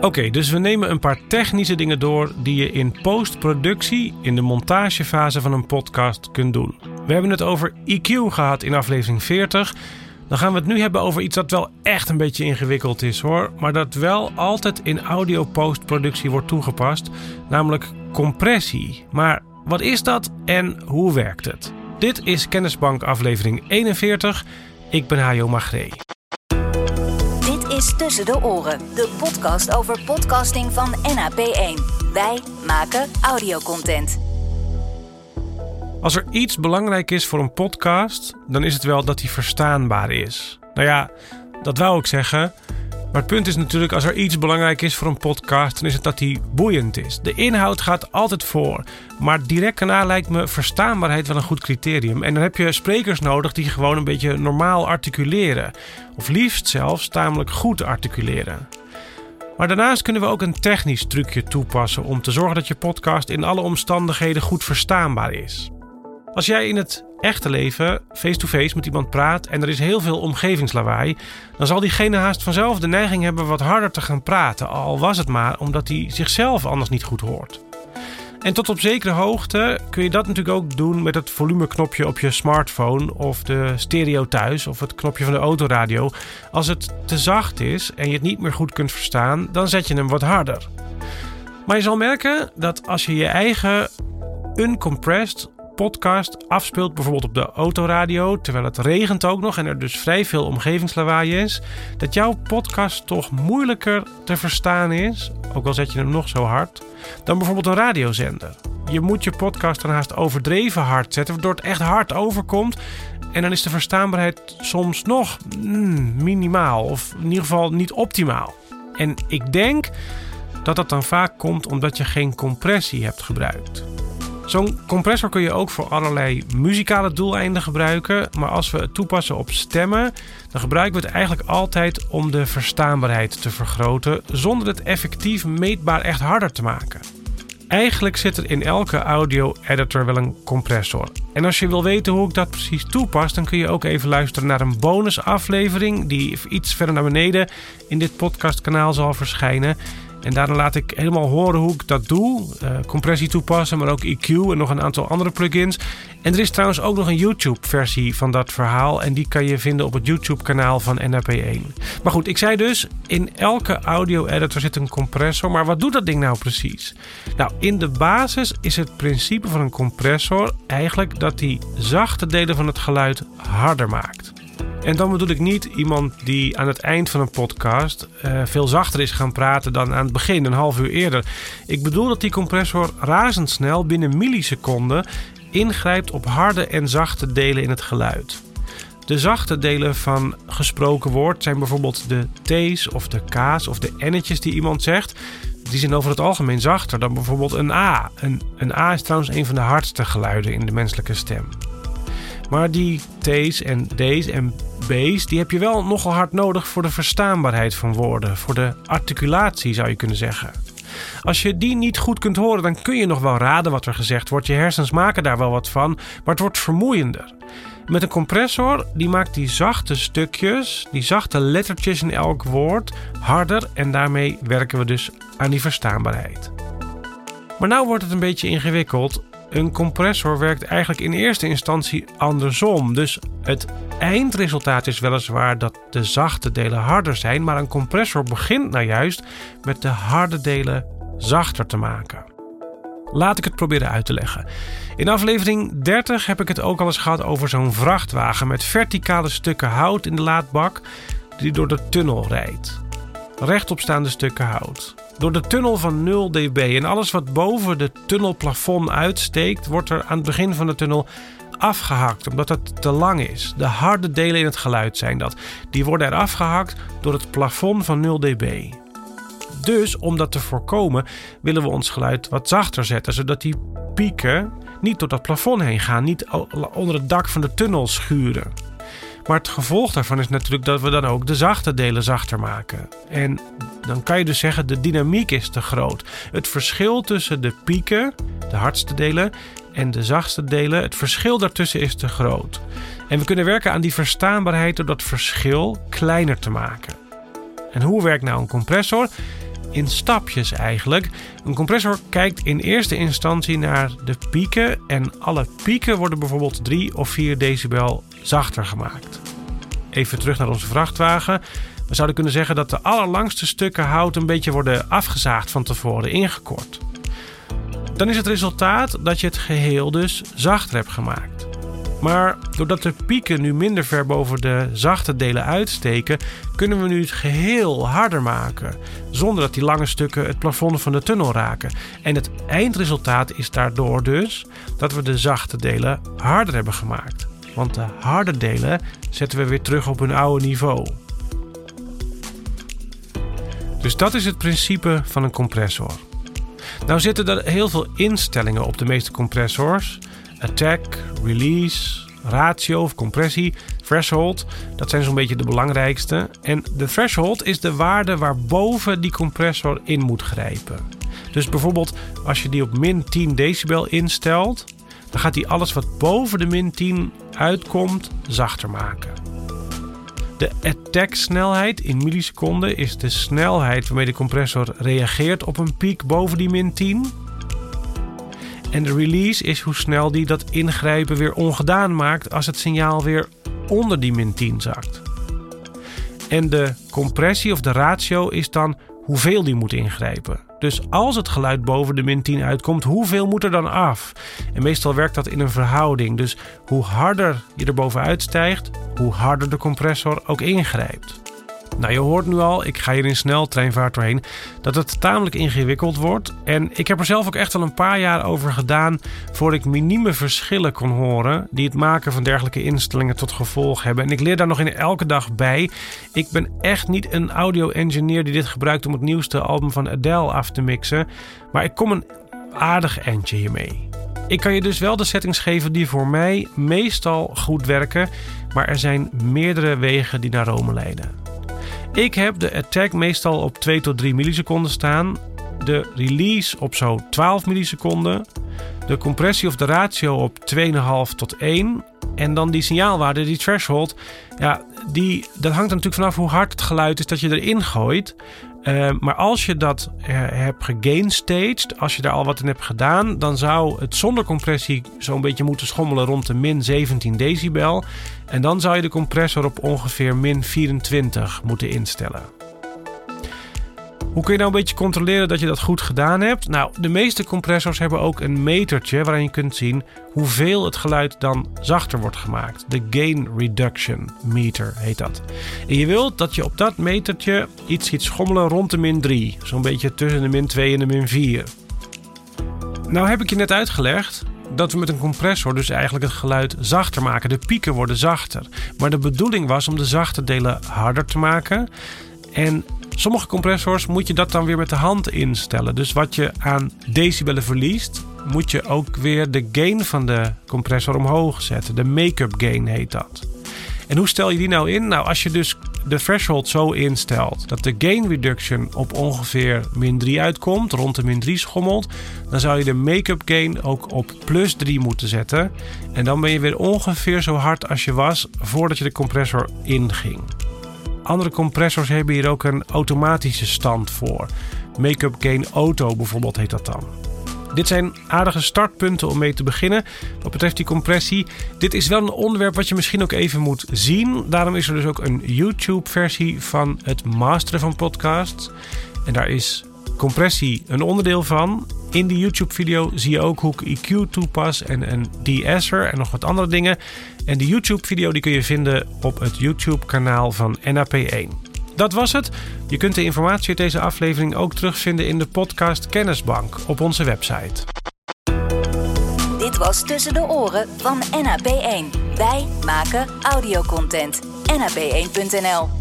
Oké, dus we nemen een paar technische dingen door die je in postproductie, in de montagefase van een podcast, kunt doen. We hebben het over EQ gehad in aflevering 40. Dan gaan we het nu hebben over iets dat wel echt een beetje ingewikkeld is hoor, maar dat wel altijd in audio postproductie wordt toegepast, namelijk compressie. Maar wat is dat en hoe werkt het? Dit is Kennisbank aflevering 41. Ik ben Hajo Magree. Is Tussen de Oren, de podcast over podcasting van NAP1. Wij maken audiocontent. Als er iets belangrijk is voor een podcast, dan is het wel dat hij verstaanbaar is. Nou ja, dat wou ik zeggen. Maar het punt is natuurlijk, als er iets belangrijk is voor een podcast, dan is het dat hij boeiend is. De inhoud gaat altijd voor. Maar direct daarna lijkt me verstaanbaarheid wel een goed criterium. En dan heb je sprekers nodig die gewoon een beetje normaal articuleren. Of liefst zelfs tamelijk goed articuleren. Maar daarnaast kunnen we ook een technisch trucje toepassen om te zorgen dat je podcast in alle omstandigheden goed verstaanbaar is. Als jij in het echte leven face-to-face met iemand praat en er is heel veel omgevingslawaai, dan zal diegene haast vanzelf de neiging hebben wat harder te gaan praten, al was het maar omdat hij zichzelf anders niet goed hoort. En tot op zekere hoogte kun je dat natuurlijk ook doen met het volumeknopje op je smartphone of de stereo thuis of het knopje van de autoradio. Als het te zacht is en je het niet meer goed kunt verstaan, dan zet je hem wat harder. Maar je zal merken dat als je je eigen uncompressed podcast afspeelt, bijvoorbeeld op de autoradio, terwijl het regent ook nog en er dus vrij veel omgevingslawaai is, dat jouw podcast toch moeilijker te verstaan is, ook al zet je hem nog zo hard, dan bijvoorbeeld een radiozender. Je moet je podcast dan haast overdreven hard zetten, waardoor het echt hard overkomt. En dan is de verstaanbaarheid soms nog mm, minimaal, of in ieder geval niet optimaal. En ik denk dat dat dan vaak komt omdat je geen compressie hebt gebruikt. Zo'n compressor kun je ook voor allerlei muzikale doeleinden gebruiken. Maar als we het toepassen op stemmen, dan gebruiken we het eigenlijk altijd om de verstaanbaarheid te vergroten, zonder het effectief meetbaar echt harder te maken. Eigenlijk zit er in elke audio-editor wel een compressor. En als je wil weten hoe ik dat precies toepas, dan kun je ook even luisteren naar een bonusaflevering die iets verder naar beneden in dit podcastkanaal zal verschijnen. En daarna laat ik helemaal horen hoe ik dat doe. Uh, compressie toepassen, maar ook EQ en nog een aantal andere plugins. En er is trouwens ook nog een YouTube-versie van dat verhaal. En die kan je vinden op het YouTube-kanaal van NAP1. Maar goed, ik zei dus, in elke audio-editor zit een compressor. Maar wat doet dat ding nou precies? Nou, in de basis is het principe van een compressor eigenlijk dat die zachte delen van het geluid harder maakt. En dan bedoel ik niet iemand die aan het eind van een podcast uh, veel zachter is gaan praten dan aan het begin, een half uur eerder. Ik bedoel dat die compressor razendsnel binnen milliseconden ingrijpt op harde en zachte delen in het geluid. De zachte delen van gesproken woord zijn bijvoorbeeld de T's of de K's of de N'tjes die iemand zegt. Die zijn over het algemeen zachter dan bijvoorbeeld een A. Een, een A is trouwens een van de hardste geluiden in de menselijke stem. Maar die T's en D's en B's, die heb je wel nogal hard nodig voor de verstaanbaarheid van woorden, voor de articulatie zou je kunnen zeggen. Als je die niet goed kunt horen, dan kun je nog wel raden wat er gezegd wordt. Je hersens maken daar wel wat van, maar het wordt vermoeiender. Met een compressor, die maakt die zachte stukjes, die zachte lettertjes in elk woord, harder en daarmee werken we dus aan die verstaanbaarheid. Maar nou wordt het een beetje ingewikkeld. Een compressor werkt eigenlijk in eerste instantie andersom. Dus het eindresultaat is weliswaar dat de zachte delen harder zijn, maar een compressor begint nou juist met de harde delen zachter te maken. Laat ik het proberen uit te leggen. In aflevering 30 heb ik het ook al eens gehad over zo'n vrachtwagen met verticale stukken hout in de laadbak die door de tunnel rijdt. Rechtopstaande stukken hout. Door de tunnel van 0 dB en alles wat boven de tunnelplafond uitsteekt, wordt er aan het begin van de tunnel afgehakt omdat het te lang is. De harde delen in het geluid zijn dat. Die worden er afgehakt door het plafond van 0 dB. Dus om dat te voorkomen willen we ons geluid wat zachter zetten, zodat die pieken niet door dat plafond heen gaan, niet onder het dak van de tunnel schuren. Maar het gevolg daarvan is natuurlijk dat we dan ook de zachte delen zachter maken. En dan kan je dus zeggen, de dynamiek is te groot. Het verschil tussen de pieken, de hardste delen, en de zachtste delen, het verschil daartussen is te groot. En we kunnen werken aan die verstaanbaarheid door dat verschil kleiner te maken. En hoe werkt nou een compressor? In stapjes eigenlijk. Een compressor kijkt in eerste instantie naar de pieken en alle pieken worden bijvoorbeeld 3 of 4 decibel zachter gemaakt. Even terug naar onze vrachtwagen. We zouden kunnen zeggen dat de allerlangste stukken hout een beetje worden afgezaagd van tevoren, ingekort. Dan is het resultaat dat je het geheel dus zachter hebt gemaakt. Maar doordat de pieken nu minder ver boven de zachte delen uitsteken, kunnen we nu het geheel harder maken, zonder dat die lange stukken het plafond van de tunnel raken. En het eindresultaat is daardoor dus dat we de zachte delen harder hebben gemaakt. Want de harde delen zetten we weer terug op hun oude niveau. Dus dat is het principe van een compressor. Nou zitten er heel veel instellingen op de meeste compressors. Attack, release, ratio of compressie, threshold. Dat zijn zo'n beetje de belangrijkste. En de threshold is de waarde waarboven die compressor in moet grijpen. Dus bijvoorbeeld als je die op min 10 decibel instelt, dan gaat hij alles wat boven de min 10 uitkomt zachter maken. De attack-snelheid in milliseconden is de snelheid waarmee de compressor reageert op een piek boven die min 10. En de release is hoe snel die dat ingrijpen weer ongedaan maakt als het signaal weer onder die min 10 zakt. En de compressie of de ratio is dan hoeveel die moet ingrijpen. Dus als het geluid boven de min 10 uitkomt, hoeveel moet er dan af? En meestal werkt dat in een verhouding. Dus hoe harder je er bovenuit stijgt, hoe harder de compressor ook ingrijpt. Nou, je hoort nu al, ik ga hier in sneltreinvaart doorheen, dat het tamelijk ingewikkeld wordt. En ik heb er zelf ook echt al een paar jaar over gedaan voordat ik minieme verschillen kon horen die het maken van dergelijke instellingen tot gevolg hebben. En ik leer daar nog in elke dag bij. Ik ben echt niet een audio-engineer die dit gebruikt om het nieuwste album van Adele af te mixen, maar ik kom een aardig eindje hiermee. Ik kan je dus wel de settings geven die voor mij meestal goed werken, maar er zijn meerdere wegen die naar Rome leiden. Ik heb de attack meestal op 2 tot 3 milliseconden staan. De release op zo 12 milliseconden. De compressie of de ratio op 2,5 tot 1. En dan die signaalwaarde, die threshold. Ja, die, dat hangt er natuurlijk vanaf hoe hard het geluid is dat je erin gooit. Uh, maar als je dat uh, hebt gegainstaged, als je daar al wat in hebt gedaan, dan zou het zonder compressie zo'n beetje moeten schommelen rond de min 17 decibel. En dan zou je de compressor op ongeveer min 24 moeten instellen. Hoe kun je nou een beetje controleren dat je dat goed gedaan hebt? Nou, de meeste compressors hebben ook een metertje waarin je kunt zien hoeveel het geluid dan zachter wordt gemaakt. De gain reduction meter heet dat. En je wilt dat je op dat metertje iets ziet schommelen rond de min 3. Zo'n beetje tussen de min 2 en de min 4. Nou heb ik je net uitgelegd dat we met een compressor dus eigenlijk het geluid zachter maken. De pieken worden zachter. Maar de bedoeling was om de zachte delen harder te maken. En sommige compressors moet je dat dan weer met de hand instellen. Dus wat je aan decibellen verliest, moet je ook weer de gain van de compressor omhoog zetten. De make-up gain heet dat. En hoe stel je die nou in? Nou, als je dus de threshold zo instelt dat de gain reduction op ongeveer min 3 uitkomt, rond de min 3 schommelt, dan zou je de make-up gain ook op plus 3 moeten zetten. En dan ben je weer ongeveer zo hard als je was voordat je de compressor inging. Andere compressors hebben hier ook een automatische stand voor. Make-up gain auto bijvoorbeeld heet dat dan. Dit zijn aardige startpunten om mee te beginnen. Wat betreft die compressie. Dit is wel een onderwerp wat je misschien ook even moet zien. Daarom is er dus ook een YouTube-versie van het masteren van podcasts. En daar is compressie een onderdeel van. In die YouTube-video zie je ook hoe ik EQ toepas en een de-esser en nog wat andere dingen. En die YouTube-video die kun je vinden op het YouTube-kanaal van NAP1. Dat was het. Je kunt de informatie uit deze aflevering ook terugvinden in de podcast Kennisbank op onze website. Dit was Tussen de Oren van NAP1. Wij maken audiocontent. NAP1.nl